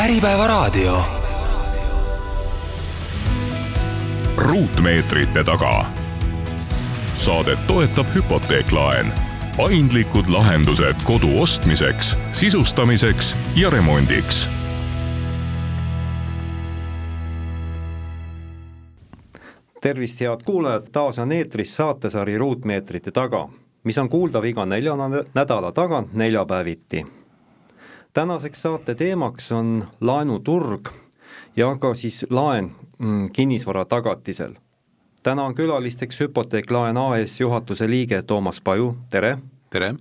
Äripäevaraadio. ruutmeetrite taga. Saadet toetab hüpoteeklaen, paindlikud lahendused kodu ostmiseks, sisustamiseks ja remondiks tervist, head kuulajad, taas on eetris saatesari Ruutmeetrite taga, mis on kuuldav iga nelja nädala tagant neljapäeviti. Tänaseks saate teemaks on laenuturg ja ka siis laen mm, kinnisvara tagatisel. täna on külalisteks hüpoteeklaen AS juhatuse liige Toomas Paju, tere! tere!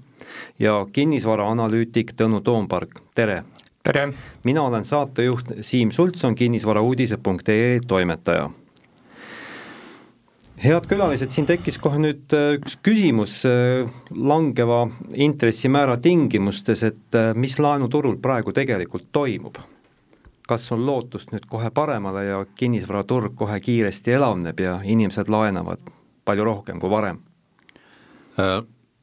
ja kinnisvaraanalüütik Tõnu Toompark, tere! tere! mina olen saatejuht Siim Sultson, kinnisvarauudised.ee toimetaja head külalised, siin tekkis kohe nüüd äh, üks küsimus äh, langeva intressimäära tingimustes, et äh, mis laenuturul praegu tegelikult toimub? kas on lootust nüüd kohe paremale ja kinnisvaraturg kohe kiiresti elavneb ja inimesed laenavad palju rohkem kui varem äh,?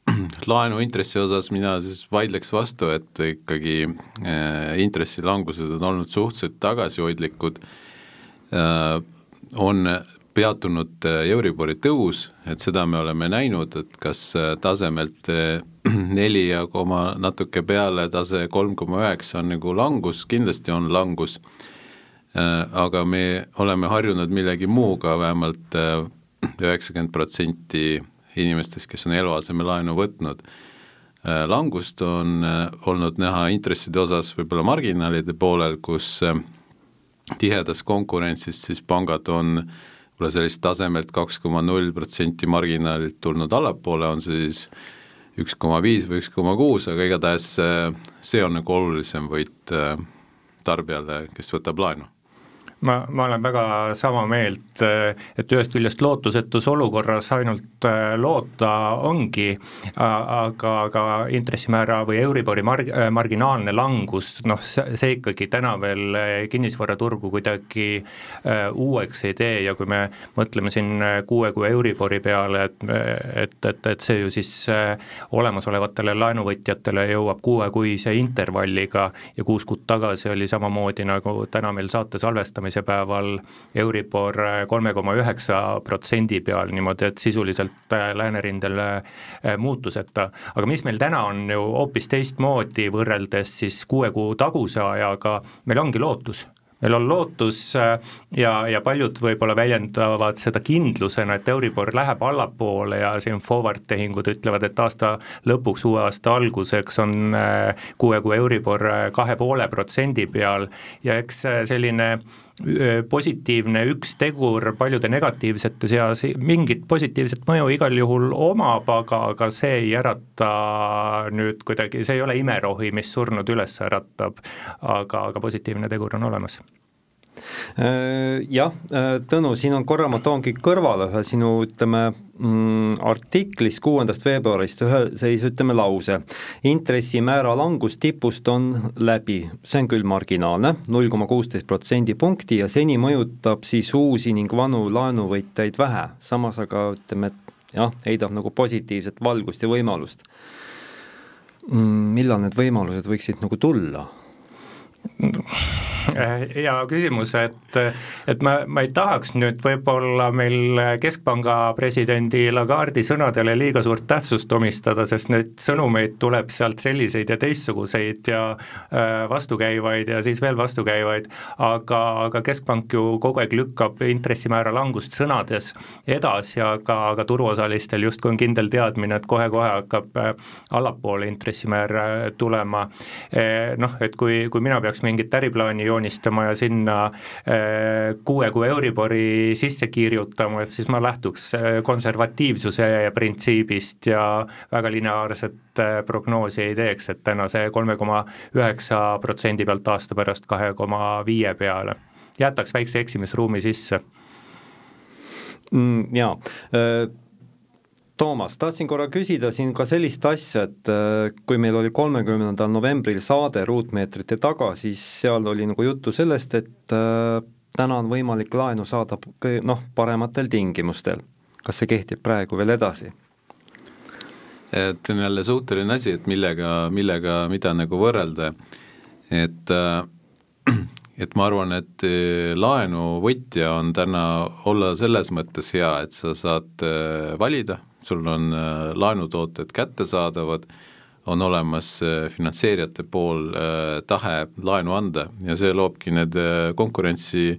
laenu intressi osas mina siis vaidleks vastu, et ikkagi äh, intressilangused on olnud suhteliselt tagasihoidlikud äh,, on peatunud äh, Euribori tõus, et seda me oleme näinud, et kas äh, tasemelt äh, neli ja koma natuke peale tase kolm koma üheksa on nagu langus, kindlasti on langus, aga me oleme harjunud millegi muuga vähemalt, üheksakümmend protsenti inimestest, kes on eluasemelaenu võtnud. langust on olnud näha intresside osas võib-olla marginaalide poolel, kus tihedas konkurentsis siis pangad on äh, võib-olla sellist tasemelt kaks koma null protsenti marginaalilt tulnud allapoole, on see siis üks koma viis või üks koma kuus, aga igatahes see on nagu olulisem võit äh, tarbijale, kes võtab laenu ma, ma olen väga sama meelt, et ühest küljest lootusetus olukorras ainult äh, loota ongi, aga, aga intressimäära või Euribori marg-, äh, marginaalne langus, noh, see, see ikkagi täna veel äh, kinnisvaraturgu kuidagi uueks ei tee ja kui me mõtleme siin kuue kuu Euribori peale, et, et, et, et see ju siis olemasolevatele laenuvõtjatele jõuab kuuekuise intervalliga ja kuus kuud tagasi oli samamoodi, nagu täna meil saate salvestame, arutamise päeval Euribor kolme koma üheksa protsendi peal niimoodi, et sisuliselt äh, läänerindel äh, muutuseta. aga mis meil täna on ju hoopis teistmoodi võrreldes siis kuue kuu taguse ajaga, meil ongi lootus meil on lootus äh, ja, ja paljud võib-olla väljendavad seda kindlusena, et Euribor läheb allapoole ja siin forward tehingud ütlevad, et aasta lõpuks, uue aasta alguseks on kuue kuu Euribor kahe poole protsendi peal ja eks selline positiivne üks tegur paljude negatiivsete seas, mingit positiivset mõju igal juhul omab, aga, aga see ei ärata nüüd kuidagi, see ei ole imerohi, mis surnud üles äratab, aga, aga positiivne tegur on olemas jah, äh, Tõnu, siin on korra, ma toongi kõrvale ühe sinu, ütleme mm,, artiklis kuuendast veebruarist ühe sellise, ütleme, lause. intressimäära langus tipust on läbi, see on küll marginaalne, null koma kuusteist protsendipunkti ja seni mõjutab siis uusi ning vanu laenuvõtjaid vähe, samas aga ütleme, et jah, heidab nagu positiivset valgust ja võimalust mm,. millal need võimalused võiksid nagu tulla? Hea küsimus, et, et ma, ma ei tahaks nüüd võib-olla meil Keskpanga presidendi Lagardi sõnadele liiga suurt tähtsust omistada, sest neid sõnumeid tuleb sealt selliseid ja teistsuguseid ja äh, vastukäivaid ja siis veel vastukäivaid, aga, aga Keskpank ju kogu aeg lükkab intressimäära langust sõnades edasi, aga, aga turuosalistel justkui on kindel teadmine, et kohe-kohe hakkab äh, allapoole intressimäär äh, tulema. Noh, et kui, kui mina peaks mingit äriplaani joonistama, ja sinna eh, kuue kuu Euribori sisse kirjutama, et siis ma lähtuks eh, konservatiivsuse printsiibist ja väga lineaarset eh, prognoosi ei teeks, et täna see kolme koma üheksa protsendi pealt aasta pärast kahe koma viie peale. jätaks väikse eksimisruumi sisse mm,. Jaa Toomas, tahtsin korra küsida siin ka sellist asja, et äh, kui meil oli kolmekümnendal novembril saade Ruutmeetrite taga, siis seal oli nagu juttu sellest, et äh, täna on võimalik laenu saada noh, parematel tingimustel. kas see kehtib praegu veel edasi? et on jälle suhteline asi, et millega, millega, mida nagu võrrelda, et äh, et ma arvan, et laenuvõtja on täna olla selles mõttes hea, et sa saad valida, sul on laenutooted kättesaadavad, on olemas finantseerijate pool tahe laenu anda ja see loobki need konkurentsi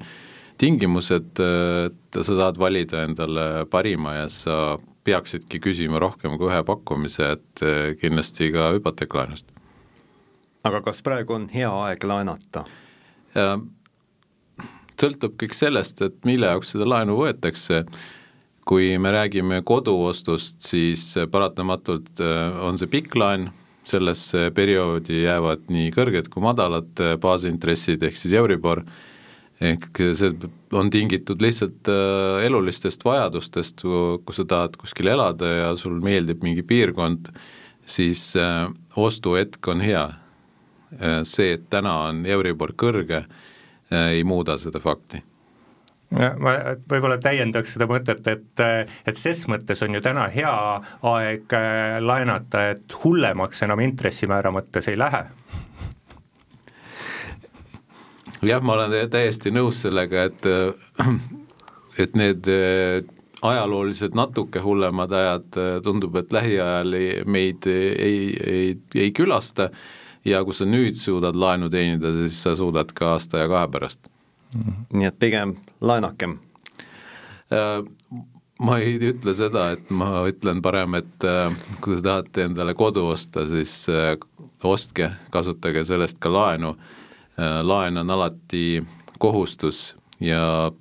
tingimused, et sa saad valida endale parima ja sa peaksidki küsima rohkem kui ühe pakkumise, et kindlasti ka hüpoteeklaenust. aga kas praegu on hea aeg laenata? sõltub kõik sellest, et mille jaoks seda laenu võetakse, kui me räägime koduostust, siis paratamatult eh, on see pikk laen, sellesse perioodi jäävad nii kõrged kui madalad eh, baasintressid, ehk siis Euribor, ehk see on tingitud lihtsalt äh, elulistest vajadustest, kui sa tahad kuskil elada ja sul meeldib mingi piirkond, siis äh, ostuhetk on hea. Äh, see, et täna on Euribor kõrge, ei muuda seda fakti ma võib-olla täiendaks seda mõtet, et, et ses mõttes on ju täna hea aeg laenata, et hullemaks enam intressimäära mõttes ei lähe jah, ma olen täiesti nõus sellega, et et need äh, ajaloolised natuke hullemad ajad äh, tundub, et lähiajal ei, meid ei, ei, ei külasta ja kui sa nüüd suudad laenu teenida, siis sa suudad ka aasta ja kahe pärast. Nii et pigem laenakem. Äh, ma ei ütle seda, et ma ütlen parem, et kui te tahate endale kodu osta, siis ostke, kasutage sellest ka laenu. Äh, laen on alati kohustus ja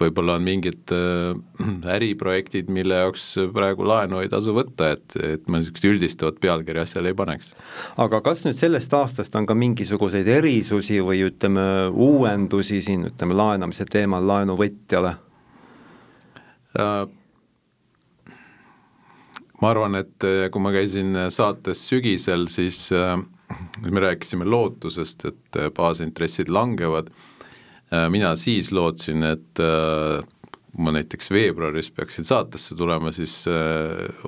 võib-olla on mingid äh, äriprojektid, mille jaoks praegu laenu ei tasu võtta, et, et ma niisugust üldistavat pealkirja asjale ei paneks. aga kas nüüd sellest aastast on ka mingisuguseid erisusi või ütleme, uuendusi siin ütleme, laenamise teemal laenuvõtjale äh,? ma arvan, et kui ma käisin saates sügisel, siis äh, me rääkisime lootusest, et äh, baasintressid langevad, äh, mina siis lootsin, et äh, kui ma näiteks veebruaris peaksin saatesse tulema, siis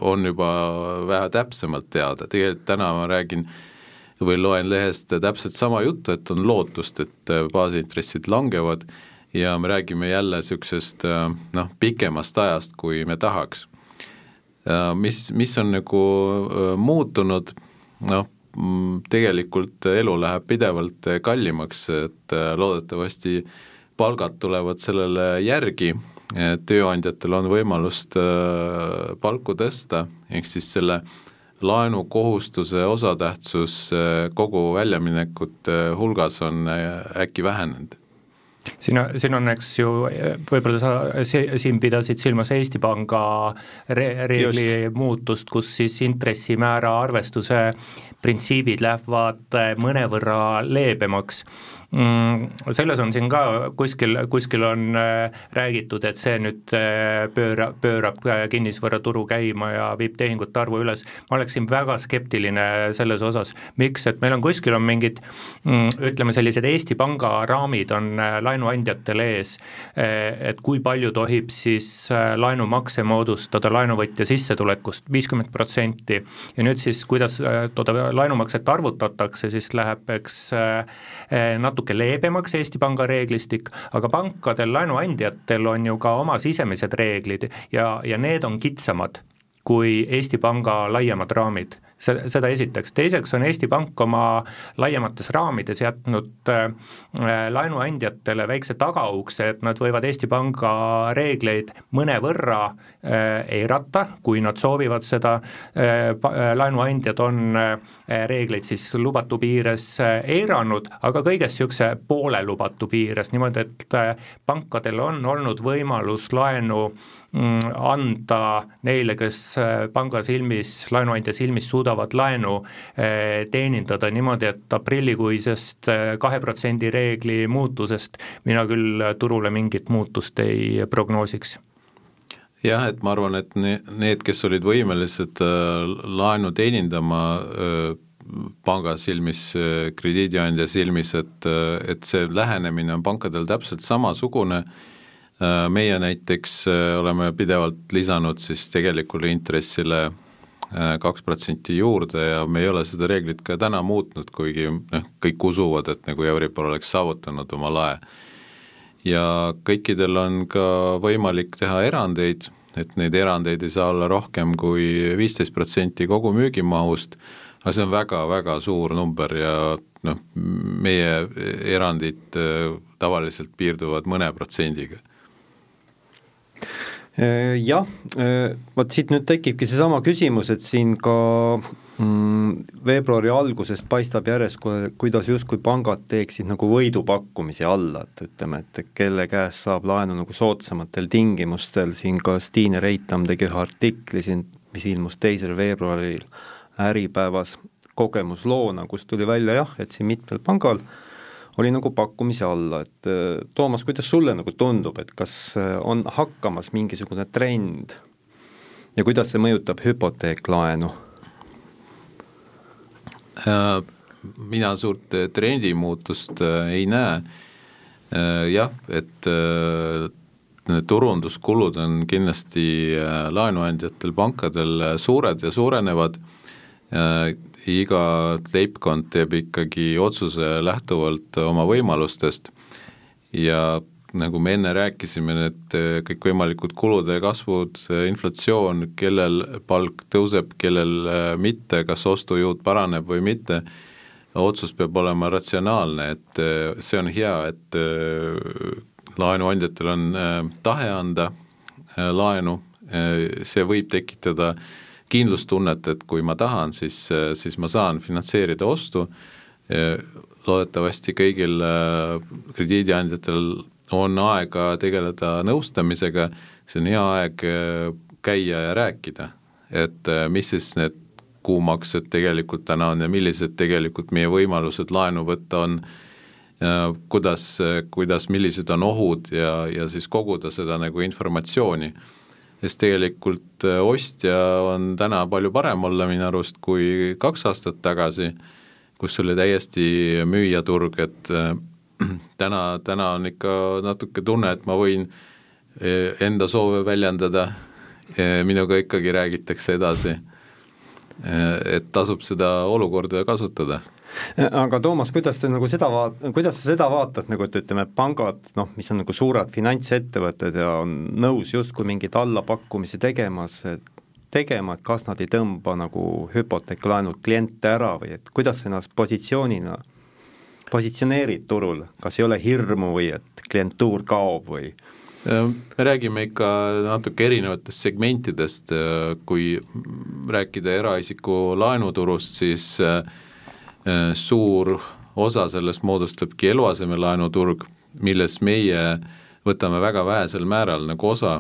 on juba vähe täpsemalt teada, tegelikult täna ma räägin või loen lehest täpselt sama juttu, et on lootust, et baasintressid langevad ja me räägime jälle niisugusest noh, pikemast ajast, kui me tahaks. mis, mis on nagu muutunud, noh, tegelikult elu läheb pidevalt kallimaks, et äh, loodetavasti palgad tulevad sellele järgi, tööandjatel on võimalust äh, palku tõsta, ehk siis selle laenukohustuse osatähtsus äh, kogu väljaminekute hulgas on äkki vähenenud siin, siin on, eks ju, võib-olla sa siin pidasid silmas Eesti Panga re reegli Just. muutust, kus siis intressimäära arvestuse printsiibid lähevad mõnevõrra leebemaks selles on siin ka kuskil, kuskil on äh, räägitud, et see nüüd äh, pööra, pöörab kinnisvaraturu käima ja viib tehingute arvu üles, ma oleksin väga skeptiline selles osas, miks, et meil on kuskil on mingid mm, ütleme, sellised Eesti Panga raamid on äh, laenuandjatel ees, et kui palju tohib siis laenumakse moodustada laenuvõtja sissetulekust, viiskümmend protsenti, ja nüüd siis, kuidas toda laenumakset arvutatakse, siis läheb, eks natuke natuke leebemaks Eesti Panga reeglistik, aga pankadel, laenuandjatel on ju ka oma sisemised reeglid ja, ja need on kitsamad kui Eesti Panga laiemad raamid seda esiteks, teiseks on Eesti Pank oma laiemates raamides jätnud äh, laenuandjatele väikse tagaukse, et nad võivad Eesti Panga reegleid mõnevõrra äh, eirata, kui nad soovivad seda, äh, laenuandjad on reegleid siis lubatu piires eiranud, aga kõigest niisuguse poole lubatu piires, niimoodi et pankadel on olnud võimalus laenu anda neile, kes panga silmis, laenuandja silmis suudavad laenu eh, teenindada niimoodi, et aprillikuisest eh, kahe protsendi reegli muutusest mina küll turule mingit muutust ei prognoosiks. Jah, et ma arvan, et need, kes olid võimelised laenu teenindama panga silmis, krediidiandja silmis, et, et see lähenemine on pankadel täpselt samasugune, meie näiteks oleme pidevalt lisanud siis tegelikule intressile kaks protsenti juurde ja me ei ole seda reeglit ka täna muutnud, kuigi noh, kõik usuvad, et nagu Euribor oleks saavutanud oma lae. ja kõikidel on ka võimalik teha erandeid, et neid erandeid ei saa olla rohkem kui viisteist protsenti kogu müügimahust, aga see on väga-väga suur number ja noh, meie erandid äh, tavaliselt piirduvad mõne protsendiga Äh, jah, äh, vot siit nüüd tekibki seesama küsimus, et siin ka mm, veebruari alguses paistab järjest, kuidas justkui pangad teeksid nagu võidupakkumisi alla, et ütleme, et kelle käest saab laenu nagu soodsamatel tingimustel, siin ka Stiine Reitam tegi ühe artikli siin, mis ilmus teisel veebruaril Äripäevas kogemusloona, kus tuli välja jah, et siin mitmel pangal äh, oli nagu pakkumise alla, et äh, Toomas, kuidas sulle nagu tundub, et kas äh, on hakkamas mingisugune trend ja kuidas see mõjutab hüpoteeklaenu? Äh, mina suurt trendimuutust ei näe, jah, et turunduskulud on kindlasti laenuandjatel, pankadel suured ja suurenevad iga leibkond teeb ikkagi otsuse lähtuvalt oma võimalustest. Ja nagu me enne rääkisime, need kõikvõimalikud kulude kasvud, inflatsioon, kellel palk tõuseb, kellel äh, mitte, kas ostujõud paraneb või mitte, otsus peab olema ratsionaalne, et see on hea, et laenuandjatel on tahe anda laenu, see võib tekitada äh, kindlustunnet, et kui ma tahan, siis, siis ma saan finantseerida ostu, loodetavasti kõigil äh, krediidiandjatel on aega tegeleda nõustamisega, see on hea aeg äh, käia ja rääkida, et äh, mis siis need kuumaksed tegelikult täna on ja millised tegelikult meie võimalused laenu võtta on, kuidas, kuidas, millised on ohud ja, ja siis koguda seda nagu informatsiooni sest tegelikult äh, ostja on täna palju parem olla minu arust kui kaks aastat tagasi, kus oli täiesti müüjaturg, et äh, täna, täna on ikka natuke tunne, et ma võin äh, enda soove väljendada, minuga ikkagi räägitakse edasi. et tasub seda olukorda kasutada aga Toomas, kuidas te nagu seda vaat-, kuidas sa seda vaatad, nagu et ütleme, pangad noh, mis on nagu suured finantsettevõtted ja on nõus justkui mingeid allapakkumisi tegemas, tegema, et kas nad ei tõmba nagu hüpoteeklaenult kliente ära või et kuidas sa ennast positsioonina positsioneerid turul, kas ei ole hirmu või et klientuur kaob või? me räägime ikka natuke erinevatest segmentidest, kui rääkida eraisiku laenuturust, siis Äh, suur osa sellest moodustabki eluasemelaenuturg, milles meie võtame väga vähesel määral nagu osa,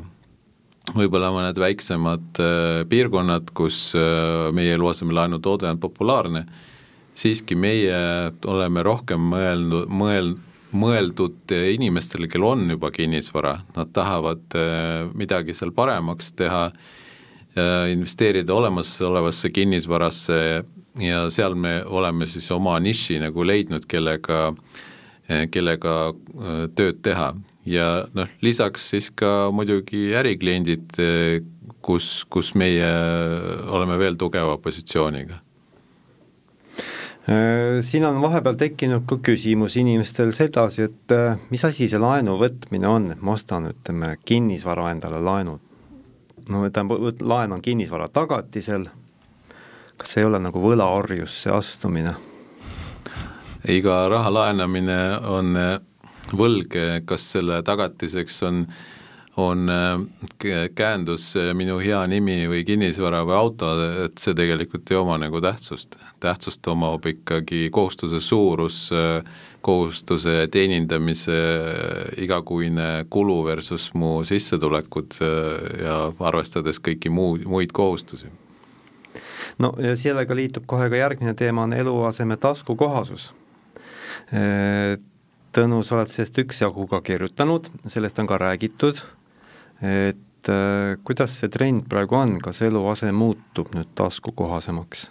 võib-olla mõned väiksemad äh, piirkonnad, kus äh, meie eluasemelaenu toode on populaarne, siiski meie oleme rohkem mõelnud, mõel-, mõeldud inimestele, kel on juba kinnisvara, nad tahavad midagi seal paremaks teha, investeerida olemasolevasse kinnisvarasse ja seal me oleme siis oma niši nagu leidnud, kellega, kellega äh, tööd teha ja noh, lisaks siis ka muidugi ärikliendid, kus, kus meie oleme veel tugeva positsiooniga siin on vahepeal tekkinud ka küsimus inimestel sedasi, et mis asi see laenu võtmine on, et ma ostan, ütleme, kinnisvara endale laenu. no tähendab, laen on kinnisvara tagatisel kas ei ole nagu võlaorjusse astumine? iga raha laenamine on äh, võlg, kas selle tagatiseks on, on äh, käendus äh, minu hea nimi või kinnisvara või auto, et see tegelikult ei oma nagu tähtsust. tähtsust omab ikkagi kohustuse suurus, kohustuse teenindamise igakuine kulu versus mu sissetulekud ja arvestades kõiki muu, muid kohustusi no ja sellega liitub kohe ka järgmine teema, on eluaseme taskukohasus. Tõnu, sa oled sellest üksjagu ka kirjutanud, sellest on ka räägitud, et äh, kuidas see trend praegu on, kas eluase muutub nüüd taskukohasemaks?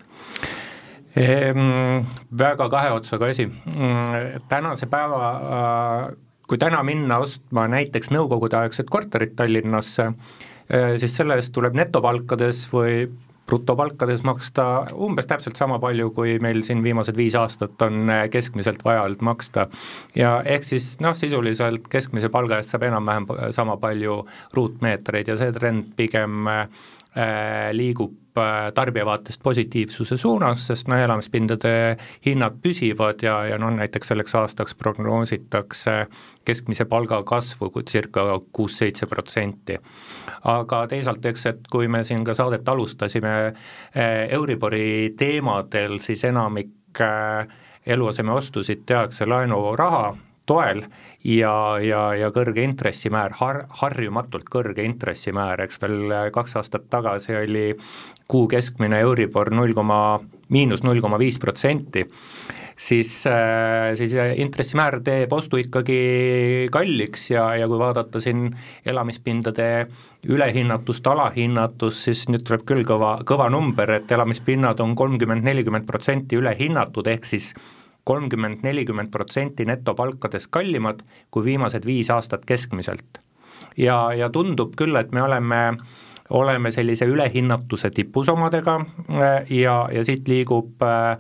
Ehm, väga kahe otsaga asi, mm, tänase päeva äh, kui täna minna ostma näiteks nõukogudeaegset korterit Tallinnasse, äh, siis selle eest tuleb netopalkades või brutopalkades maksta umbes täpselt sama palju, kui meil siin viimased viis aastat on äh, keskmiselt vaja olnud maksta. ja ehk siis noh, sisuliselt keskmise palga eest saab enam-vähem sama palju ruutmeetreid ja see trend pigem äh, liigub Äh, tarbija vaatest positiivsuse suunas, sest noh, elamispindade hinnad püsivad ja, ja noh, näiteks selleks aastaks prognoositakse keskmise palga kasvu circa kuus-seitse protsenti. aga teisalt, eks, et kui me siin ka saadet alustasime äh, Euribori teemadel, siis enamik äh, eluasemeostusid tehakse laenuraha toel ja, ja, ja kõrge intressimäär, har-, harjumatult kõrge intressimäär, eks veel kaks aastat tagasi oli kuu keskmine Euribor null koma, miinus null koma viis protsenti, siis, siis intressimäär teeb ostu ikkagi kalliks ja, ja kui vaadata siin elamispindade ülehinnatust, alahinnatust, siis nüüd tuleb küll kõva, kõva number, et elamispinnad on kolmkümmend, nelikümmend protsenti ülehinnatud, ehk siis kolmkümmend, nelikümmend protsenti netopalkadest kallimad kui viimased viis aastat keskmiselt. ja, ja tundub küll, et me oleme oleme sellise ülehinnatuse tipus omadega äh, ja, ja siit liigub äh,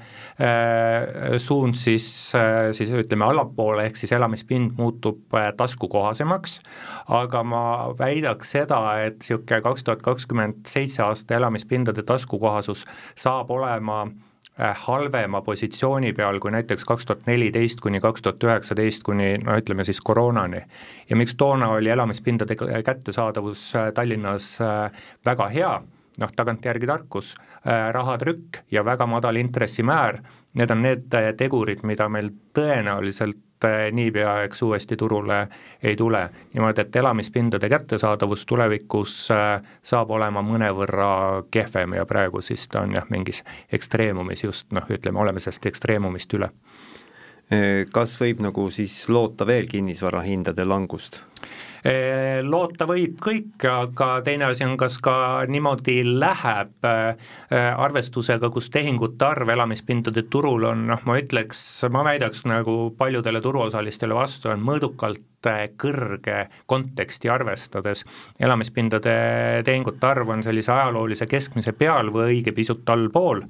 äh, suund siis, siis ütleme allapoole, ehk siis elamispind muutub taskukohasemaks, aga ma väidaks seda, et niisugune kaks tuhat kakskümmend seitse aasta elamispindade taskukohasus saab olema äh, Äh, halvema positsiooni peal kui näiteks kaks tuhat neliteist kuni kaks tuhat üheksateist kuni no ütleme siis koroonani. ja miks toona oli elamispindade kättesaadavus äh, Tallinnas äh, väga hea, noh tagantjärgi tarkus, rahatrükk ja väga madal intressimäär, need on need tegurid, mida meil tõenäoliselt niipea, eks uuesti turule ei tule. niimoodi, et elamispindade kättesaadavus tulevikus eh, saab olema mõnevõrra kehvem ja praegu siis ta on jah, mingis ekstreemumis just noh, ütleme, oleme sellest ekstreemumist üle. Eh, kas võib nagu siis loota veel kinnisvarahindade langust? Eh, loota võib kõik, aga teine asi on, kas ka niimoodi läheb eh, arvestusega, kus tehingute arv elamispindade turul on, noh, ma ütleks, ma väidaks nagu paljudele turuosalistele vastu, on mõõdukalt kõrge konteksti arvestades. elamispindade tehingute arv on sellise ajaloolise keskmise peal või õige pisut allpool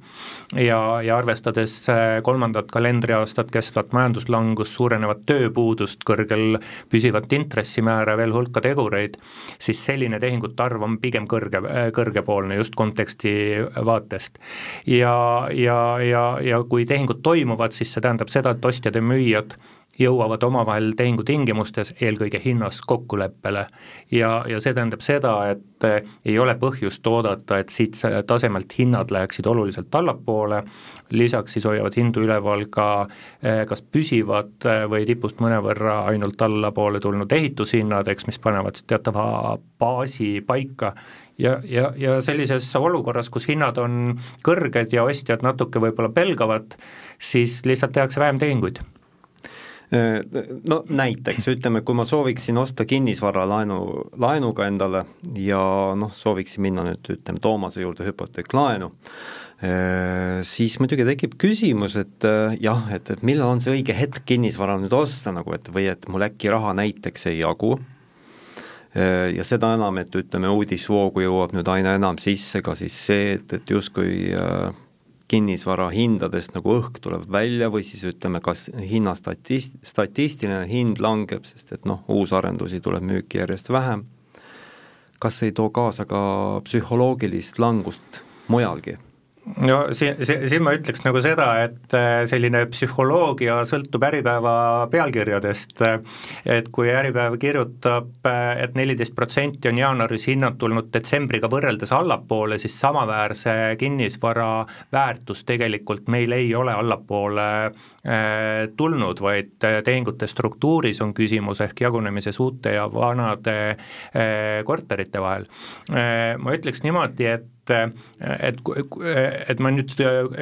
ja, ja arvestades eh, kolmandat kalendriaastat kestvat majanduslangust, suurenevat tööpuudust, kõrgel püsivat intressimäära, veel hulka tegureid, siis selline tehingute arv on pigem kõrge, kõrgepoolne just konteksti vaatest. ja, ja, ja, ja kui tehingud toimuvad, siis see tähendab seda, et ostjad ja müüjad jõuavad omavahel tehingutingimustes eelkõige hinnas kokkuleppele. ja, ja see tähendab seda, et eh, ei ole põhjust oodata, et siit tasemelt hinnad läheksid oluliselt allapoole, lisaks siis hoiavad hindu üleval ka eh, kas püsivad eh, või tipust mõnevõrra ainult allapoole tulnud ehitushinnad, eks, mis panevad teatava baasi paika. Ja, ja, ja sellises olukorras, kus hinnad on kõrged ja ostjad natuke võib-olla pelgavad, siis lihtsalt tehakse vähem tehinguid no näiteks ütleme, kui ma sooviksin osta kinnisvara laenu, laenuga endale ja noh, sooviksin minna nüüd ütleme Toomase juurde hüpoteeklaenu, äh, siis muidugi tekib küsimus, et äh, jah, et, et millal on see õige hetk kinnisvara nüüd osta nagu, et või et mul äkki raha näiteks ei jagu, ja seda enam, et ütleme, uudisvoogu jõuab nüüd aina enam sisse ka siis see, et, et justkui äh, kinnisvara hindadest nagu õhk tuleb välja või siis ütleme, kas hinna statist-, statistiline hind langeb, sest et noh, uusarendusi tuleb müüki järjest vähem, kas ei too kaasa ka psühholoogilist langust mujalgi? No siin, siin ma ütleks nagu seda, et äh, selline psühholoogia sõltub Äripäeva pealkirjadest, et kui Äripäev kirjutab et, et neliteist protsenti on jaanuaris hinnad tulnud detsembriga võrreldes allapoole, siis samaväärse kinnisvara väärtus tegelikult meil ei ole allapoole äh, tulnud, vaid tehingute struktuuris on küsimus ehk jagunemises uute ja vanade äh, korterite vahel. Ma ütleks niimoodi, et et, et, ma nüüd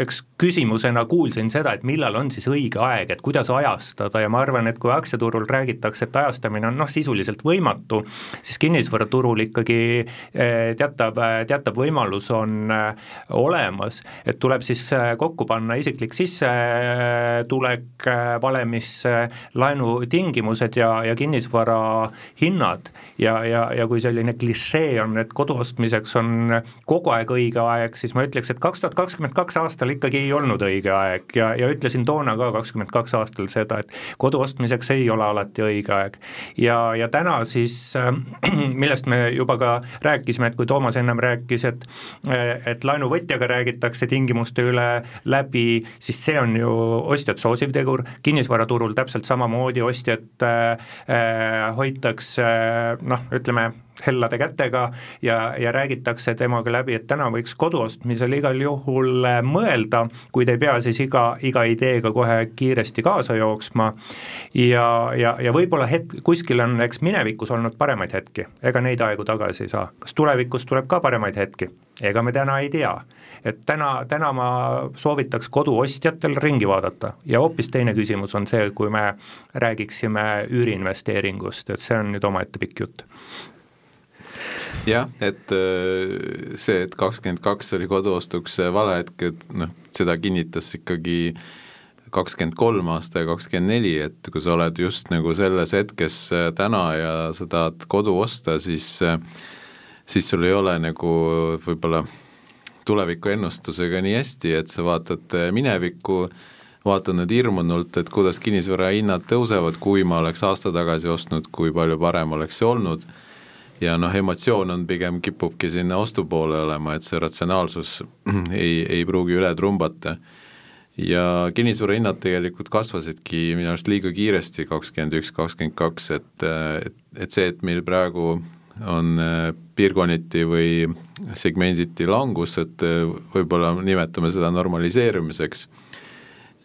eks küsimusena kuulsin seda, et millal on siis õige aeg, et kuidas ajastada ja ma arvan, et kui aktsiaturul räägitakse, et ajastamine on noh, sisuliselt võimatu, siis kinnisvaraturul ikkagi eh, teatav, teatav võimalus on eh, olemas, et tuleb siis eh, kokku panna isiklik sissetulek valemisse, laenutingimused ja, ja kinnisvara hinnad. Ja, ja, ja kui selline klišee on, et kodu ostmiseks on kogu aeg õige aeg, siis ma ütleks, et kaks tuhat kakskümmend kaks aastal ikkagi ei olnud õige aeg ja, ja ütlesin toona ka kakskümmend kaks aastal seda, et kodu ostmiseks ei ole alati õige aeg. ja, ja täna siis, äh, millest me juba ka rääkisime, et kui Toomas ennem rääkis, et et laenuvõtjaga räägitakse tingimuste üle läbi, siis see on ju ostjat soosiv tegur, kinnisvaraturul täpselt samamoodi ostjat äh, hoitakse noh, ütleme hellade kätega ja, ja räägitakse temaga läbi, et täna võiks kodu ostmisel igal juhul äh, mõelda, kuid ei pea siis iga, iga ideega kohe kiiresti kaasa jooksma. Ja, ja, ja võib-olla hetk, kuskil on eks minevikus olnud paremaid hetki, ega neid aegu tagasi ei saa, kas tulevikus tuleb ka paremaid hetki, ega me täna ei tea. et täna, täna ma soovitaks koduostjatel ringi vaadata. Ja hoopis teine küsimus on see, kui me räägiksime üüriinvesteeringust, et see on nüüd omaette pikk jutt jah, et äh, see, et kakskümmend kaks oli koduostuks vale hetk, et noh, seda kinnitas ikkagi kakskümmend kolm aasta ja kakskümmend neli, et kui sa oled just nagu selles hetkes äh, täna ja sa tahad kodu osta, siis äh, siis sul ei ole nagu võib-olla tulevikuennustusega nii hästi, et sa vaatad minevikku, vaatad nüüd hirmunult, et kuidas kinnisvara hinnad tõusevad, kui ma oleks aasta tagasi ostnud, kui palju parem oleks see olnud ja noh, emotsioon on pigem, kipubki sinna ostu poole olema, et see ratsionaalsus ei, ei pruugi üle trumbata. ja kinnisvara hinnad tegelikult kasvasidki minu arust liiga kiiresti, kakskümmend üks, kakskümmend kaks, et, et, et see, et meil praegu on äh, piirkonniti või segmenditi langus, et äh, võib-olla nimetame seda normaliseerumiseks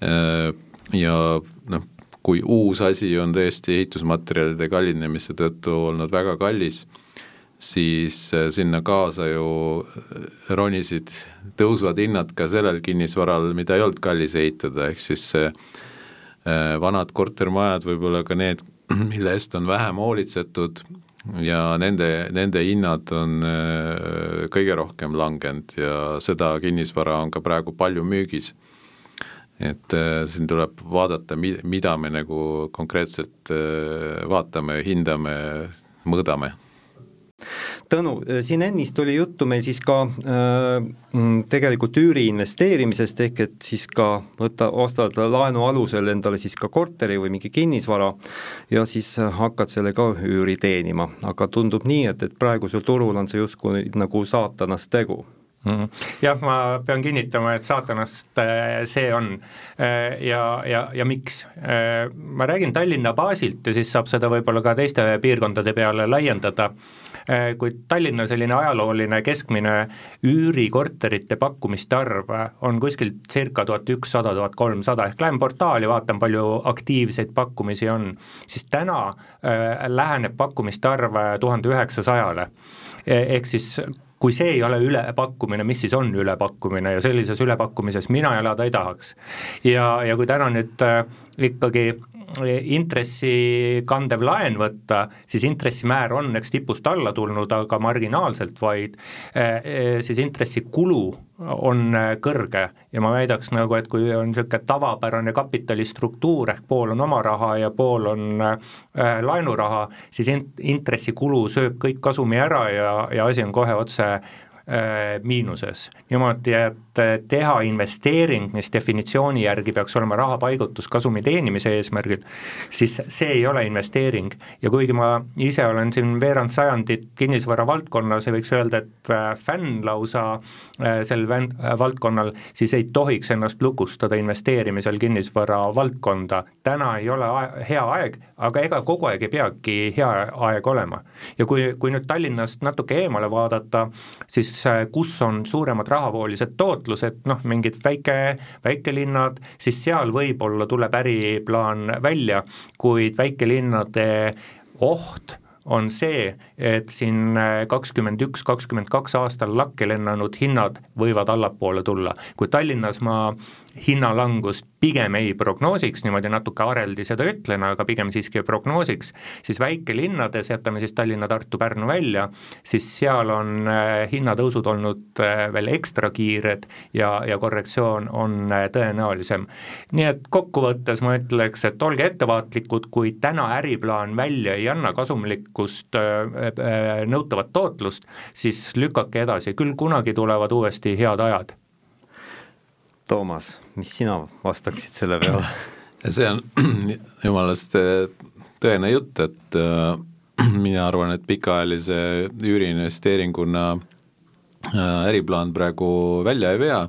äh, ja noh, kui uus asi on tõesti ehitusmaterjalide kallinemise tõttu olnud väga kallis, siis äh, sinna kaasa ju äh, ronisid tõusvad hinnad ka sellel kinnisvaral, mida ei olnud kallis ehitada, ehk siis äh, vanad kortermajad, võib-olla ka need, mille eest on vähem hoolitsetud ja nende, nende hinnad on kõige rohkem langenud ja seda kinnisvara on ka praegu palju müügis et äh, siin tuleb vaadata, mi-, mida me nagu konkreetselt äh, vaatame, hindame, mõõdame Tõnu, siin ennist oli juttu meil siis ka äh, mm, tegelikult üüri investeerimisest, ehk et siis ka võtta, ostad laenu alusel endale siis ka korteri või mingi kinnisvara ja siis hakkad sellega üüri teenima, aga tundub nii, et, et praegusel turul on see justkui nagu saatanast tegu. Jah, ma pean kinnitama, et saatanast äh, see on. Äh, ja, ja, ja miks. Äh, ma räägin Tallinna baasilt ja siis saab seda võib-olla ka teiste piirkondade peale laiendada, kuid Tallinna selline ajalooline keskmine üürikorterite pakkumiste arv on kuskil circa tuhat ükssada, tuhat kolmsada, ehk lähen portaali, vaatan, palju aktiivseid pakkumisi on, siis täna läheneb pakkumiste arv tuhande üheksasajale e-, ehk siis kui see ei ole ülepakkumine, mis siis on ülepakkumine ja sellises ülepakkumises mina elada ei tahaks. ja, ja kui täna nüüd äh, ikkagi intressi kandev laen võtta, siis intressimäär on eks tipust alla tulnud, aga marginaalselt vaid, eh, eh, siis intressikulu on eh, kõrge. Ja ma väidaks nagu, et kui on niisugune tavapärane kapitalistruktuur ehk pool on oma raha ja pool on äh, laenuraha, siis int-, intressikulu sööb kõik kasumi ära ja, ja asi on kohe otse miinuses. niimoodi, et äh, teha investeering, mis definitsiooni järgi peaks olema raha paigutus kasumi teenimise eesmärgil, siis see ei ole investeering. ja kuigi ma ise olen siin veerand sajandit kinnisvara valdkonnas ja võiks öelda, et äh, fänn lausa sel valdkonnal, siis ei tohiks ennast lukustada investeerimisel kinnisvara valdkonda. täna ei ole hea aeg, aga ega kogu aeg ei peagi hea aeg olema. ja kui, kui nüüd Tallinnast natuke eemale vaadata, siis siis kus on suuremad rahavoolised tootlused, noh, mingid väike, väikelinnad, siis seal võib-olla tuleb äriplaan välja, kuid väikelinnade oht on see, et siin äh, kakskümmend üks, kakskümmend kaks aastal lakke lennanud hinnad võivad allapoole tulla. kui Tallinnas ma hinnalangust pigem ei prognoosiks, niimoodi natuke areldi seda ütlen, aga pigem siiski prognoosiks, siis väikelinnades, jätame siis Tallinna, Tartu, Pärnu välja, siis seal on äh, hinnatõusud olnud äh, veel ekstra kiired ja, ja korrektsioon on tõenäolisem. nii et kokkuvõttes ma ütleks, et olge ettevaatlikud, kui täna äriplaan välja ei anna kasumlikku rikkust, nõutavat tootlust, siis lükake edasi, küll kunagi tulevad uuesti head ajad. Toomas, mis sina vastaksid selle peale? see on jumalast tõene jutt, et äh, mina arvan, et pikaajalise üüriinvesteeringuna äh, äriplaan praegu välja ei vea,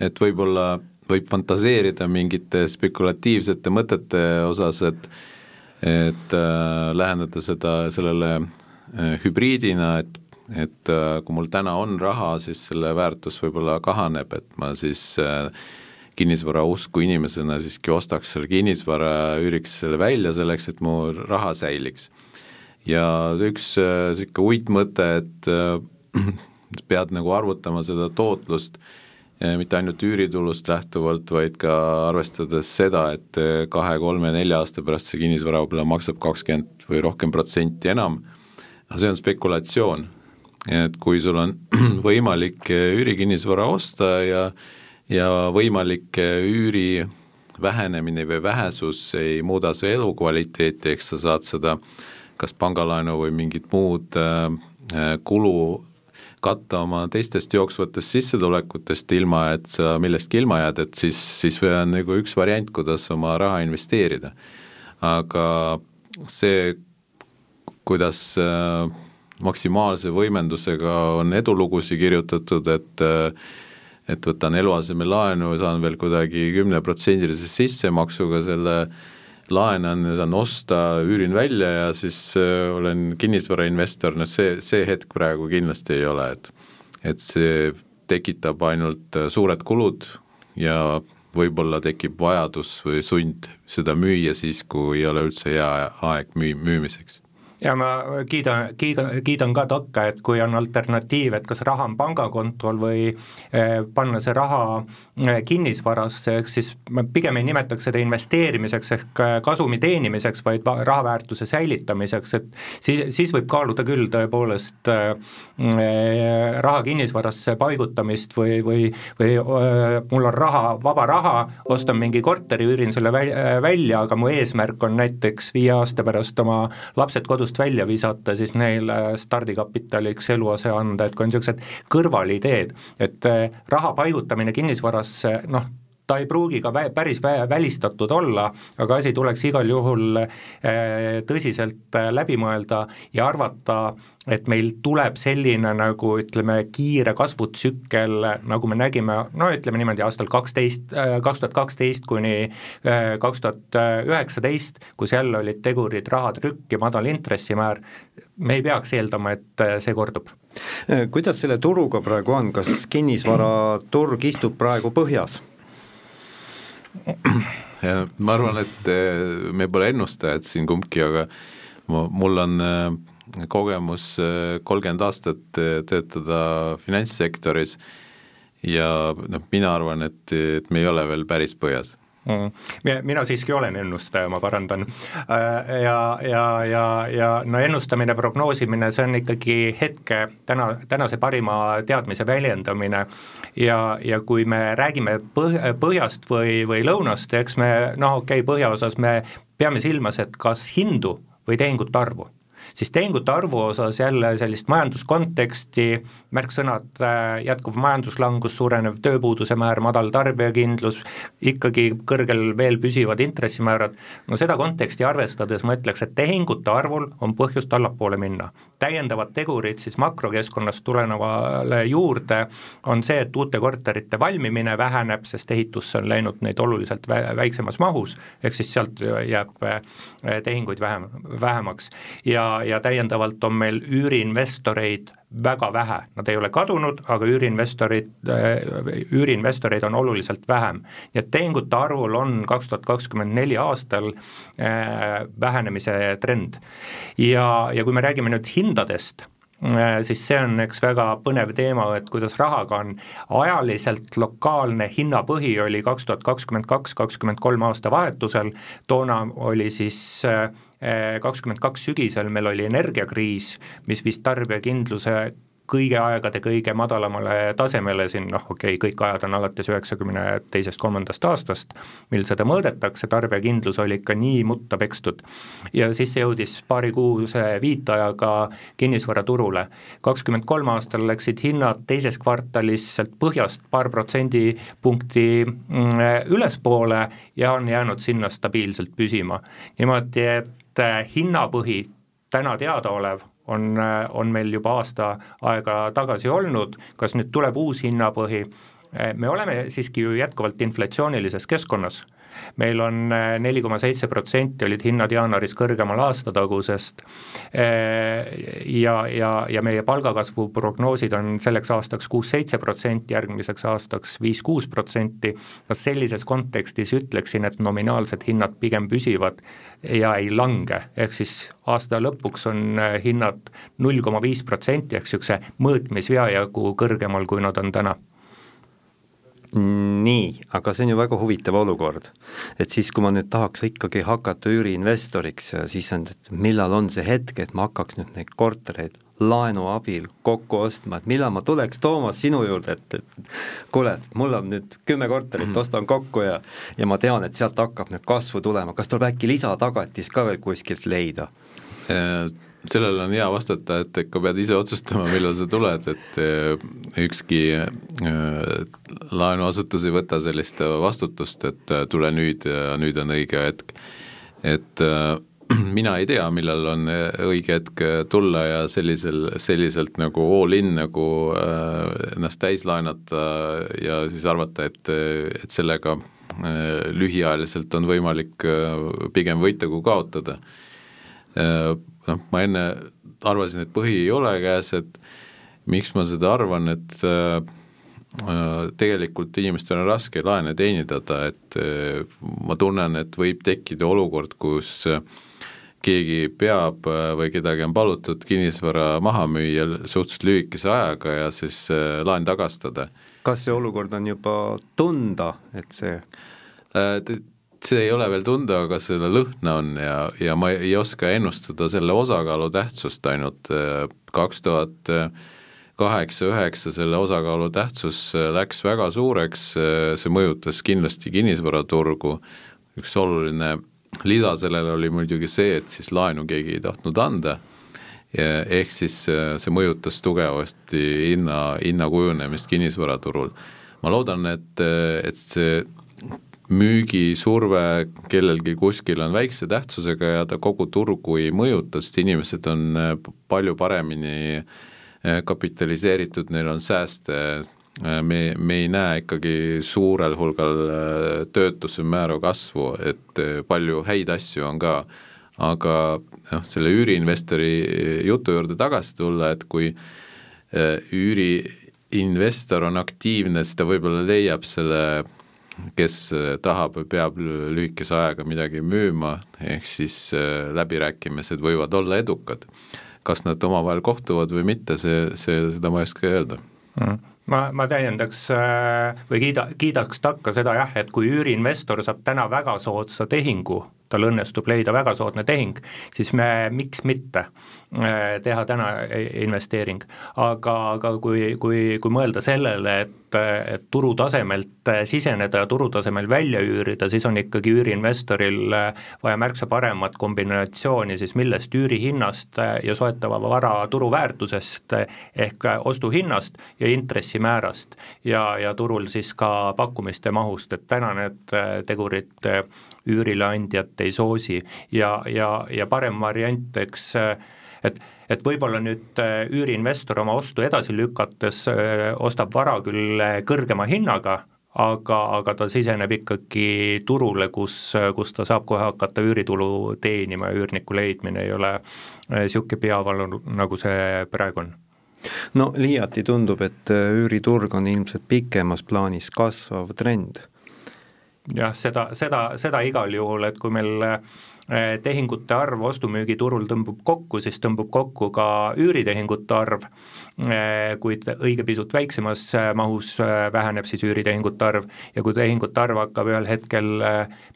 et võib-olla võib fantaseerida mingite spekulatiivsete mõtete osas, et et äh, läheneda seda, sellele äh, hübriidina, et et äh, kui mul täna on raha, siis selle väärtus võib-olla kahaneb, et ma siis äh, kinnisvara usku inimesena siiski ostaks selle kinnisvara, üüriks selle välja selleks, et mu raha säiliks. ja üks niisugune äh, uitmõte, et äh, pead nagu arvutama seda tootlust äh, mitte ainult üüritulust lähtuvalt, vaid ka arvestades seda, et kahe-kolme-nelja aasta pärast see kinnisvara võib-olla maksab kakskümmend või rohkem protsenti enam, see on spekulatsioon. et kui sul on võimalik üürikinnisvara osta ja ja võimalik üüri vähenemine või vähesus ei muuda su elukvaliteeti, eks sa saad seda kas pangalaenu või mingit muud äh, äh, kulu katta oma teistest jooksvatest sissetulekutest, ilma et sa millestki ilma jääd, et siis, siis on nagu üks variant, kuidas oma raha investeerida. aga see, kuidas äh, maksimaalse võimendusega on edulugusid kirjutatud, et äh, et võtan eluasemelaenu ja saan veel kuidagi kümneprotsendilise sissemaksuga selle laenan ja saan osta, üürin välja ja siis äh, olen kinnisvarainvestor, noh see, see hetk praegu kindlasti ei ole, et et see tekitab ainult äh, suured kulud ja võib-olla tekib vajadus või sund seda müüa siis, kui ei ole üldse hea aeg müü-, müümiseks ja ma kiidan, kiidan, kiidan ka takka, et kui on alternatiiv, et kas raha on pangakontol või eh, panna see raha eh, kinnisvarasse, ehk siis ma pigem ei nimetaks seda investeerimiseks ehk eh, kasumi teenimiseks, vaid raha väärtuse säilitamiseks, et siis, siis võib kaaluda küll tõepoolest raha kinnisvarasse paigutamist või, või, või mul on raha, vaba raha, ostan mingi korteri, üürin selle välja, aga mu eesmärk on näiteks viie aasta pärast oma lapsed kodus kodust välja visata, siis neile stardikapitaliks eluase anda, et kui on niisugused kõrvalideed, et eh, raha paigutamine kinnisvarasse, noh, ta ei pruugi ka vä-, päris vä-, välistatud olla, aga asi tuleks igal juhul äh, tõsiselt äh, läbi mõelda ja arvata, et meil tuleb selline nagu ütleme, kiire kasvutsükkel, nagu me nägime, no ütleme niimoodi aastal kaksteist, äh, kaks tuhat kaksteist kuni kaks tuhat üheksateist, kus jälle olid tegurid rahatrükk ja madal intressimäär, me ei peaks eeldama, et see kordub. kuidas selle turuga praegu on, kas kinnisvaraturg istub praegu põhjas? Ma arvan, et eh, me pole ennustajad siin kumbki, aga ma, mul on eh, kogemus eh, kolmkümmend aastat töötada finantssektoris ja noh, mina arvan, et, et me ei ole veel päris põhjas. Mina siiski olen ennustaja, ma parandan. Äh, ja, ja, ja, ja no ennustamine, prognoosimine, see on ikkagi hetke täna, tänase parima teadmise väljendamine. Ja, ja kui me räägime põh-, põhjast või, või lõunast, eks me noh, okei okay,, põhjaosas me peame silmas, et kas hindu või tehingute arvu siis tehingute arvu osas jälle sellist majanduskonteksti, märksõnad äh, jätkuv majanduslangus, suurenev tööpuuduse määr, madal tarbijakindlus, ikkagi kõrgel veel püsivad intressimäärad, no seda konteksti arvestades ma ütleks, et tehingute arvul on põhjust allapoole minna. täiendavad tegurid siis makrokeskkonnast tulenevale juurde on see, et uute korterite valmimine väheneb, sest ehitusse on läinud neid oluliselt vä väiksemas mahus, ehk siis sealt jääb äh, tehinguid vähem, vähemaks ja ja täiendavalt on meil üüriinvestoreid väga vähe, nad ei ole kadunud, aga üüriinvestorid, äh, üüriinvestoreid on oluliselt vähem. nii et tehingute arvul on kaks tuhat kakskümmend neli aastal äh, vähenemise trend. ja, ja kui me räägime nüüd hindadest, äh, siis see on üks väga põnev teema, et kuidas rahaga on, ajaliselt lokaalne hinnapõhi oli kaks tuhat kakskümmend kaks, kakskümmend kolm aasta vahetusel, toona oli siis kakskümmend kaks sügisel meil oli energiakriis, mis viis tarbijakindluse kõigi aegade kõige madalamale tasemele siin noh, okei okay,, kõik ajad on alates üheksakümne teisest, kolmandast aastast, mil seda mõõdetakse, tarbijakindlus oli ikka nii mutta pekstud. ja siis see jõudis paarikuuse viitajaga kinnisvaraturule. kakskümmend kolm aastal läksid hinnad teises kvartalis sealt põhjast paar protsendipunkti mm, ülespoole ja on jäänud sinna stabiilselt püsima. niimoodi, et hinnapõhi täna teadaolev on, on meil juba aasta aega tagasi olnud, kas nüüd tuleb uus hinnapõhi, me oleme siiski ju jätkuvalt inflatsioonilises keskkonnas meil on äh, neli koma seitse protsenti olid hinnad jaanuaris kõrgemal aastatagusest. Äh, ja, ja, ja meie palgakasvu prognoosid on selleks aastaks kuus-seitse protsenti, järgmiseks aastaks viis-kuus protsenti, kas sellises kontekstis ütleksin, et nominaalsed hinnad pigem püsivad ja ei lange, ehk siis aasta lõpuks on äh, hinnad null koma viis protsenti ehk niisuguse mõõtmisvea jagu kõrgemal, kui nad on täna nii, aga see on ju väga huvitav olukord. et siis, kui ma nüüd tahaks ikkagi hakata üüriinvestoriks, siis on, et millal on see hetk, et ma hakkaks nüüd neid kortereid laenu abil kokku ostma, et millal ma tuleks, Toomas, sinu juurde, et, et kuule, et mul on nüüd kümme korterit, mhm. ostan kokku ja ja ma tean, et sealt hakkab nüüd kasvu tulema, kas tuleb äkki lisatagatis ka veel kuskilt leida? Sellele on hea vastata, et ikka pead ise otsustama, millal sa tuled, et eh, ükski eh, laenuasutus ei võta sellist vastutust, et eh, tule nüüd ja nüüd on õige hetk. et mina ei tea, millal on õige hetk tulla ja sellisel, selliselt nagu all in nagu ennast täis laenata ja siis arvata, et, et sellega lühiajaliselt on võimalik pigem võita kui kaotada noh, ma enne arvasin, et põhi ei ole käes, et miks ma seda arvan, et äh, äh, tegelikult inimestel on raske laene teenindada, et äh, ma tunnen, et võib tekkida olukord, kus äh, keegi peab või kedagi on palutud kinnisvara maha müüa suhteliselt lühikese ajaga ja siis laen tagastada. kas see olukord on juba tunda, et see see ei ole veel tunda, aga selle lõhna on ja, ja ma ei oska ennustada selle osakaalu tähtsust ainult, kaks tuhat kaheksa, üheksa selle osakaalu tähtsus läks väga suureks, see mõjutas kindlasti kinnisvaraturgu, üks oluline lisa sellele oli muidugi see, et siis laenu keegi ei tahtnud anda, ehk siis see mõjutas tugevasti hinna, hinna kujunemist kinnisvaraturul. ma loodan, et, et see müügisurve kellelgi kuskil on väikse tähtsusega ja ta kogu turgu ei mõjuta, sest inimesed on äh, palju paremini äh, kapitaliseeritud, neil on sääste, äh, me, me ei näe ikkagi suurel hulgal töötuse määra kasvu, et palju häid asju on ka, aga noh, selle üüriinvestori jutu juurde tagasi tulla, et kui üüriinvestor on aktiivne, siis ta võib-olla leiab selle kes äh, tahab peab lühikese ajaga midagi müüma, ehk siis äh, läbirääkimised võivad olla edukad. kas nad omavahel kohtuvad või mitte, see, see, seda ma ei oska öelda. Mm. Ma, ma täiendaks äh, või kiida, kiidaks takka seda jah, et kui üüriinvestor saab täna väga soodsa tehingu, tal õnnestub leida väga soodne tehing, siis me, miks mitte teha täna investeering. aga, aga kui, kui, kui mõelda sellele, et et, turutasemelt siseneda ja turutasemel välja üürida, siis on ikkagi üüriinvestoril vaja märksa paremat kombinatsiooni siis millest, üürihinnast ja soetava vara turuväärtusest ehk ostuhinnast ja intressimäärast ja, ja turul siis ka pakkumiste mahust, et täna need tegurid üürileandjat ei soosi ja, ja, ja parem variant, eks et et võib-olla nüüd äh, üüriinvestor oma ostu edasi lükates äh, ostab vara küll äh, kõrgema hinnaga, aga, aga ta siseneb ikkagi turule, kus, kus ta saab kohe hakata üüritulu teenima ja üürniku leidmine ei ole niisugune peavalu, nagu see praegu on no liiati tundub, et üüriturg on ilmselt pikemas plaanis kasvav trend. jah, seda, seda, seda igal juhul, et kui meil tehingute arv ostu-müügiturul tõmbub kokku, siis tõmbub kokku ka üüritehingute arv, kuid õige pisut väiksemas mahus väheneb siis üüritehingute arv. Ja kui tehingute arv hakkab ühel hetkel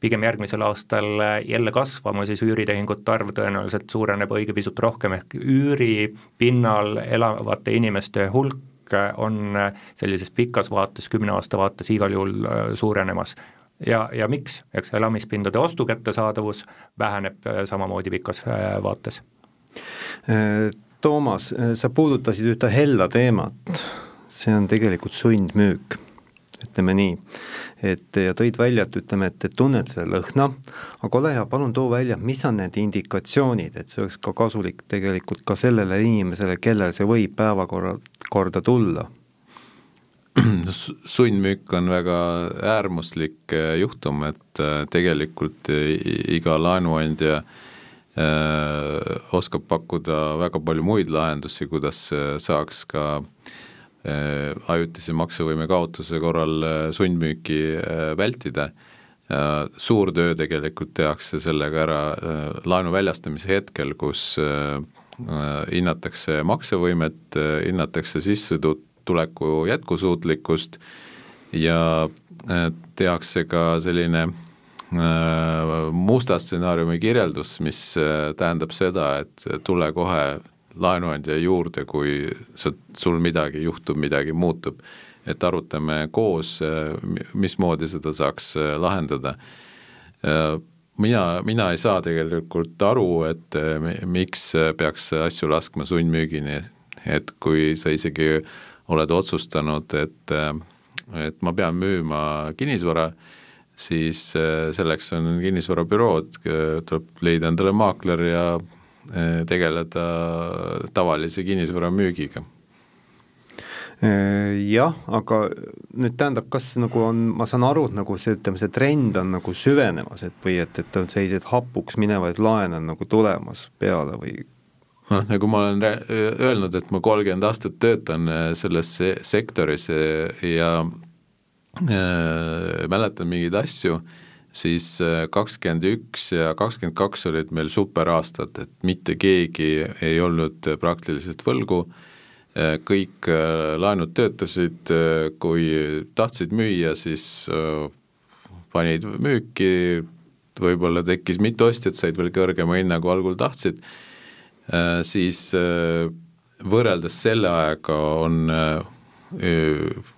pigem järgmisel aastal jälle kasvama, siis üüritehingute arv tõenäoliselt suureneb õige pisut rohkem, ehk üüripinnal elavate inimeste hulk on sellises pikas vaates, kümne aasta vaates igal juhul suurenemas ja, ja miks, eks elamispindade ostu kättesaadavus väheneb äh, samamoodi pikas äh, vaates. Äh, Toomas, sa puudutasid ühte hella teemat, see on tegelikult sundmüük, ütleme nii. et ja tõid välja, et ütleme, et, et tunned seda lõhna, aga ole hea, palun too välja, mis on need indikatsioonid, et see oleks ka kasulik tegelikult ka sellele inimesele, kellel see võib päevakorra, korda tulla sundmüük on väga äärmuslik äh, juhtum, et äh, tegelikult iga laenuandja äh, oskab pakkuda väga palju muid lahendusi, kuidas saaks ka ajutise maksevõime kaotuse korral sundmüüki vältida. suur töö tegelikult tehakse sellega ära laenu väljastamise hetkel, kus hinnatakse maksevõimet, hinnatakse sissetut-, tuleku jätkusuutlikkust ja äh, tehakse ka selline äh, musta stsenaariumi kirjeldus, mis äh, tähendab seda, et tule kohe laenuandja juurde, kui sa, sul midagi juhtub, midagi muutub. et arutame koos, mismoodi seda saaks lahendada. mina, mina ei saa tegelikult aru, et miks peaks asju laskma sundmüügini, et kui sa isegi oled otsustanud, et, et ma pean müüma kinnisvara, siis eh, selleks on kinnisvarabürood, tuleb leida endale maakler ja eh, tegeleda tavalise kinnisvara müügiga. Eh, jah, aga nüüd tähendab, kas nagu on, ma saan aru, et nagu see, ütleme, see trend on nagu süvenemas, et või et, et on selliseid hapuks minevaid laene on nagu tulemas peale või noh, nagu ma olen öelnud, et ma kolmkümmend aastat töötan äh, selles sektoris äh, ja äh, mäletan mingeid asju, siis äh, kakskümmend üks ja kakskümmend kaks olid meil superaastad, et mitte keegi ei olnud praktiliselt võlgu, kõik laenud töötasid, kui tahtsid müüa, siis panid müüki, võib-olla tekkis mitu ostjat, said veel kõrgema hinna, kui algul tahtsid siis äh, võrreldes selle ajaga on äh,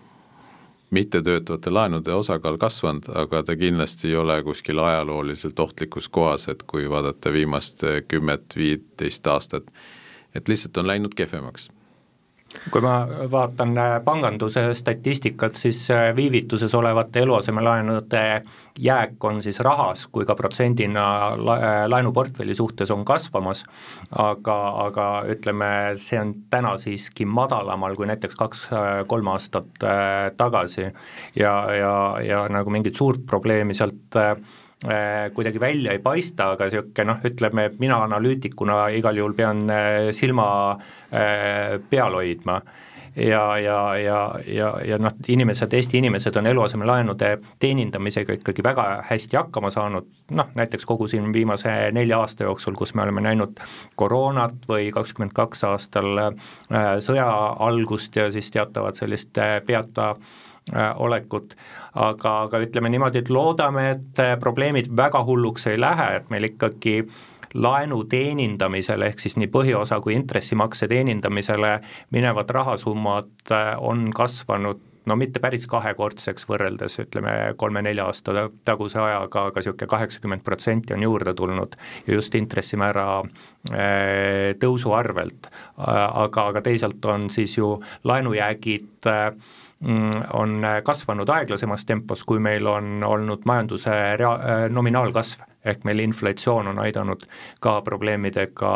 mittetöötavate laenude osakaal kasvanud, aga ta kindlasti ei ole kuskil ajalooliselt ohtlikus kohas, et kui vaadata viimast kümmet, viiteist aastat, et lihtsalt on läinud kehvemaks kui ma vaatan äh, panganduse statistikat, siis äh, viivituses olevate eluasemelaenude jääk on siis rahas kui ka protsendina äh, laenuportfelli suhtes on kasvamas, aga, aga ütleme, see on täna siiski madalamal kui näiteks kaks-kolm aastat tagasi. Ja, ja, ja nagu mingit suurt probleemi sealt Äh, kuidagi välja ei paista, aga niisugune noh, ütleme, mina analüütikuna igal juhul pean äh, silma äh, peal hoidma. Ja, ja, ja, ja, ja noh, inimesed, Eesti inimesed on eluasemelaenude teenindamisega ikkagi väga hästi hakkama saanud, noh näiteks kogu siin viimase nelja aasta jooksul, kus me oleme näinud koroonat või kakskümmend kaks aastal sõja algust ja siis teatavat sellist peata olekut aga, aga ütleme niimoodi, et loodame, et äh, probleemid väga hulluks ei lähe, et meil ikkagi laenu teenindamisele, ehk siis nii põhiosa kui intressimakse teenindamisele minevad rahasummad äh, on kasvanud no mitte päris kahekordseks võrreldes ütleme kolme-nelja aasta taguse ajaga, aga niisugune kaheksakümmend protsenti on juurde tulnud ja just intressimäära äh, tõusu arvelt. aga, aga teisalt on siis ju laenujäägid äh, on kasvanud aeglasemas tempos, kui meil on olnud majanduse rea-, äh, nominaalkasv, ehk meil inflatsioon on aidanud ka probleemidega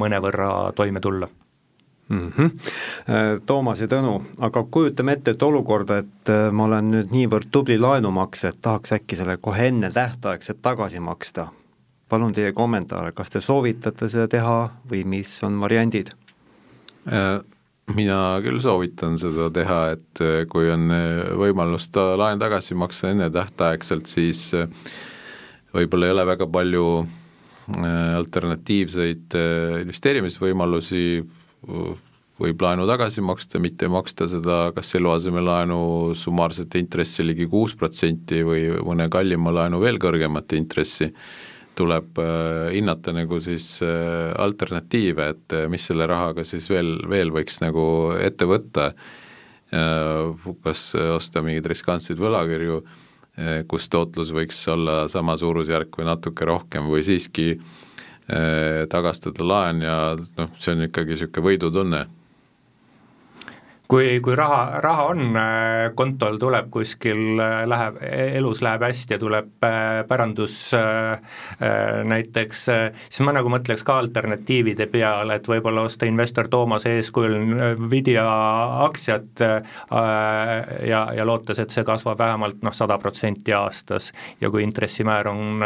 mõnevõrra toime tulla mm. -hmm. Toomas ja Tõnu, aga kujutame ette, et olukorda, et äh, ma olen nüüd niivõrd tubli laenumaksja, et tahaks äkki selle kohe enne tähtaegselt tagasi maksta. palun teie kommentaare, kas te soovitate seda teha või mis on variandid äh.? Mina küll soovitan seda teha, et äh, kui on äh, võimalus ta laen tagasi maksta ennetähtaegselt, siis äh, võib-olla ei ole väga palju alternatiivseid investeerimisvõimalusi, võib laenu tagasi maksta, mitte maksta seda kas eluasemelaenu summaarset intressi ligi kuus protsenti või mõne kallima laenu veel kõrgemat intressi, tuleb äh, hinnata nagu siis äh, alternatiive, et äh, mis selle rahaga siis veel, veel võiks nagu ette võtta, kas osta mingeid riskantseid võlakirju, kus tootlus võiks olla sama suurusjärk või natuke rohkem või siiski tagastada laen ja noh, see on ikkagi niisugune võidutunne kui, kui raha, raha on äh, kontol, tuleb kuskil, äh, läheb, elus läheb hästi ja tuleb äh, pärandus näiteks, siis ma nagu mõtleks ka alternatiivide peale, et võib-olla osta investor Toomase eeskujul Nvidia aktsiat ja, ja lootes, et see kasvab vähemalt noh, sada protsenti aastas ja kui intressimäär on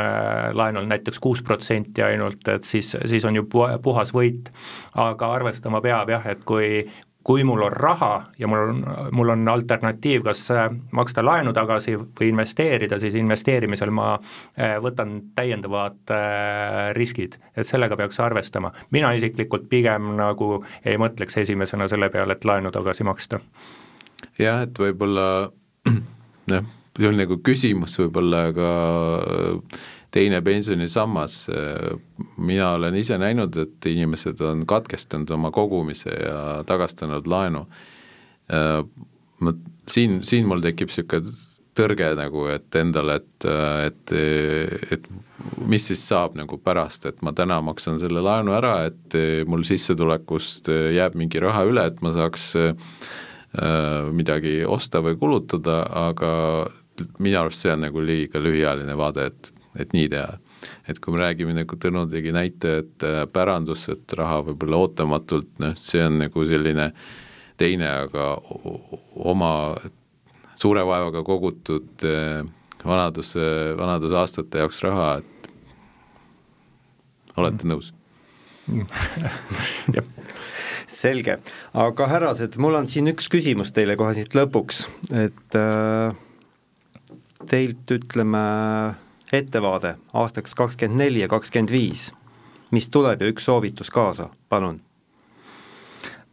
laenul näiteks kuus protsenti ainult, et siis, siis on ju puhas võit. aga arvestama peab jah, et kui, kui mul on raha ja mul on, mul on alternatiiv, kas äh, maksta laenu tagasi või investeerida, siis investeerimisel ma äh, võtan täiendavad äh, riskid, et sellega peaks arvestama. mina isiklikult pigem nagu ei mõtleks esimesena selle peale, et laenu tagasi maksta. jah, et võib-olla noh, see on nagu küsimus võib-olla ka teine pensionisammas, mina olen ise näinud, et inimesed on katkestanud oma kogumise ja tagastanud laenu. Ma siin, siin mul tekib niisugune tõrge nagu, et endale, et, et, et mis siis saab nagu pärast, et ma täna maksan selle laenu ära, et mul sissetulekust jääb mingi raha üle, et ma saaks midagi osta või kulutada, aga minu arust see on nagu liiga lühiajaline vaade, et et nii teha. et kui me räägime, nagu Tõnu tegi näite, et äh, pärandus, et raha võib-olla ootamatult, noh, see on nagu selline teine, aga oma suure vaevaga kogutud äh, vanadus, vanadusaastate jaoks raha, et olete mm. nõus selge, aga härrased, mul on siin üks küsimus teile kohe siit lõpuks, et äh, teilt ütleme ettevaade aastaks kakskümmend neli ja kakskümmend viis, mis tuleb ja üks soovitus kaasa, palun.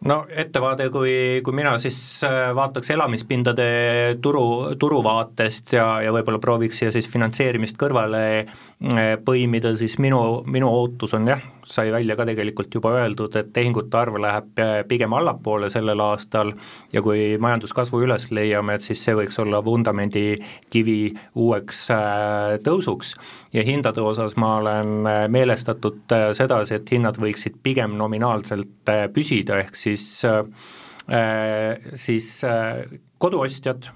No ettevaade, kui, kui mina siis äh, vaataks elamispindade turu, turu vaatest ja, ja võib-olla prooviks siia siis finantseerimist kõrvale äh, põimida, siis minu, minu ootus on jah, sai välja ka tegelikult juba öeldud, et tehingute arv läheb äh, pigem allapoole sellel aastal ja kui majanduskasvu üles leiame, et siis see võiks olla vundamendi kivi uueks tõusuks. ja hindade osas ma olen meelestatud sedasi, et hinnad võiksid pigem nominaalselt püsida, ehk siis siis, äh, äh, koduostjad, äh,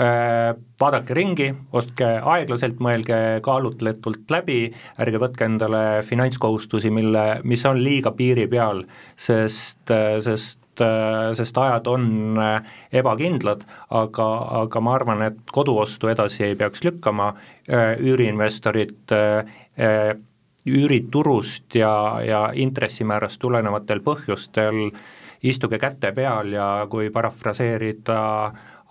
vaadake ringi, ostke aeglaselt, mõelge kaalutletult läbi, ärge võtke endale finantskohustusi, mille, mis on liiga piiri peal, sest, sest sest ajad on ebakindlad, aga, aga ma arvan, et koduostu edasi ei peaks lükkama, üüriinvestorid üüriturust ja, ja intressimäärast tulenevatel põhjustel äh, istuge käte peal ja kui parafraseerida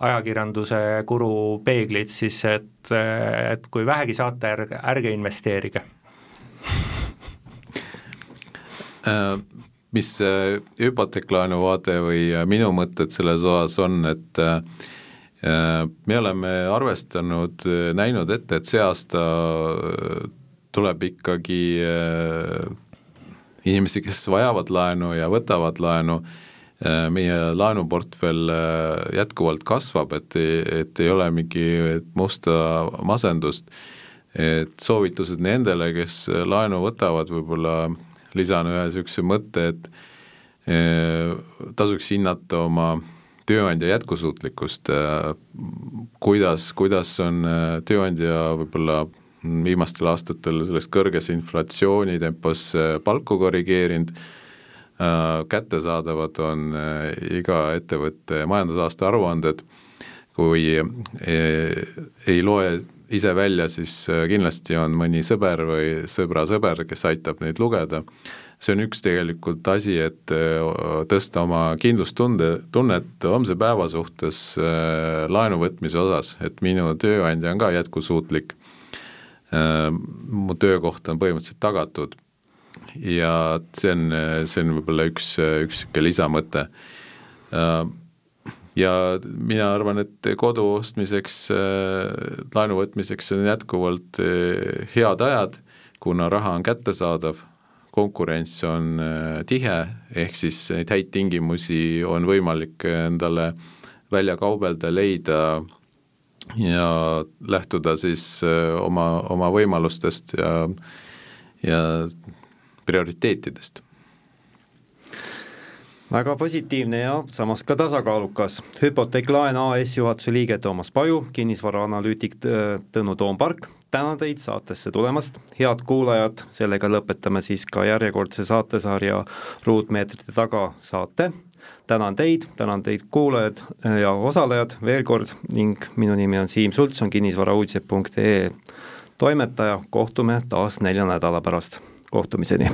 ajakirjanduse guru peeglit, siis et, et kui vähegi saate, ärge, ärge investeerige. Äh, mis hüpoteeklaenu vaade või minu mõtted selles osas on, et äh, me oleme arvestanud, näinud ette, et see aasta tuleb ikkagi inimesi, kes vajavad laenu ja võtavad laenu, äh, meie laenuportfell äh, jätkuvalt kasvab, et, et ei ole mingi musta masendust, et soovitused nendele, kes laenu võtavad, võib-olla lisan ühe niisuguse mõtte, et äh, tasuks hinnata oma tööandja jätkusuutlikkust, kuidas, kuidas on tööandja võib-olla viimastel aastatel selles kõrges inflatsioonitempos äh, palku korrigeerinud, äh, kättesaadavad on äh, iga ettevõtte majandusaasta aruanded, kui ei loe ise välja, siis kindlasti on mõni sõber või sõbra sõber, kes aitab neid lugeda, see on üks tegelikult asi, et tõsta oma kindlustunde, tunnet homse päeva suhtes laenu võtmise osas, et minu tööandja on ka jätkusuutlik. Äh, mu töökoht on põhimõtteliselt tagatud ja see on, see on võib-olla üks, üks niisugune lisamõte. ja mina arvan, et kodu ostmiseks, laenu võtmiseks on jätkuvalt head ajad, kuna raha on kättesaadav konkurents on tihe, ehk siis neid häid tingimusi on võimalik endale välja kaubelda, leida ja lähtuda siis äh, oma, oma võimalustest ja, ja prioriteetidest. Väga positiivne ja samas ka tasakaalukas. hüpoteeklaen AS juhatuse liige Toomas Paju, kinnisvaraanalüütik Tõnu Toompark, tänan teid saatesse tulemast, head kuulajad, sellega lõpetame siis ka järjekordse saatesarja Ruutmeetrite taga saate. Tänan teid, tänan teid, kuulajad ja osalejad veel kord ning minu nimi on Siim Sultson, kinnisvarauudised.ee toimetaja, kohtume taas nelja nädala pärast, kohtumiseni!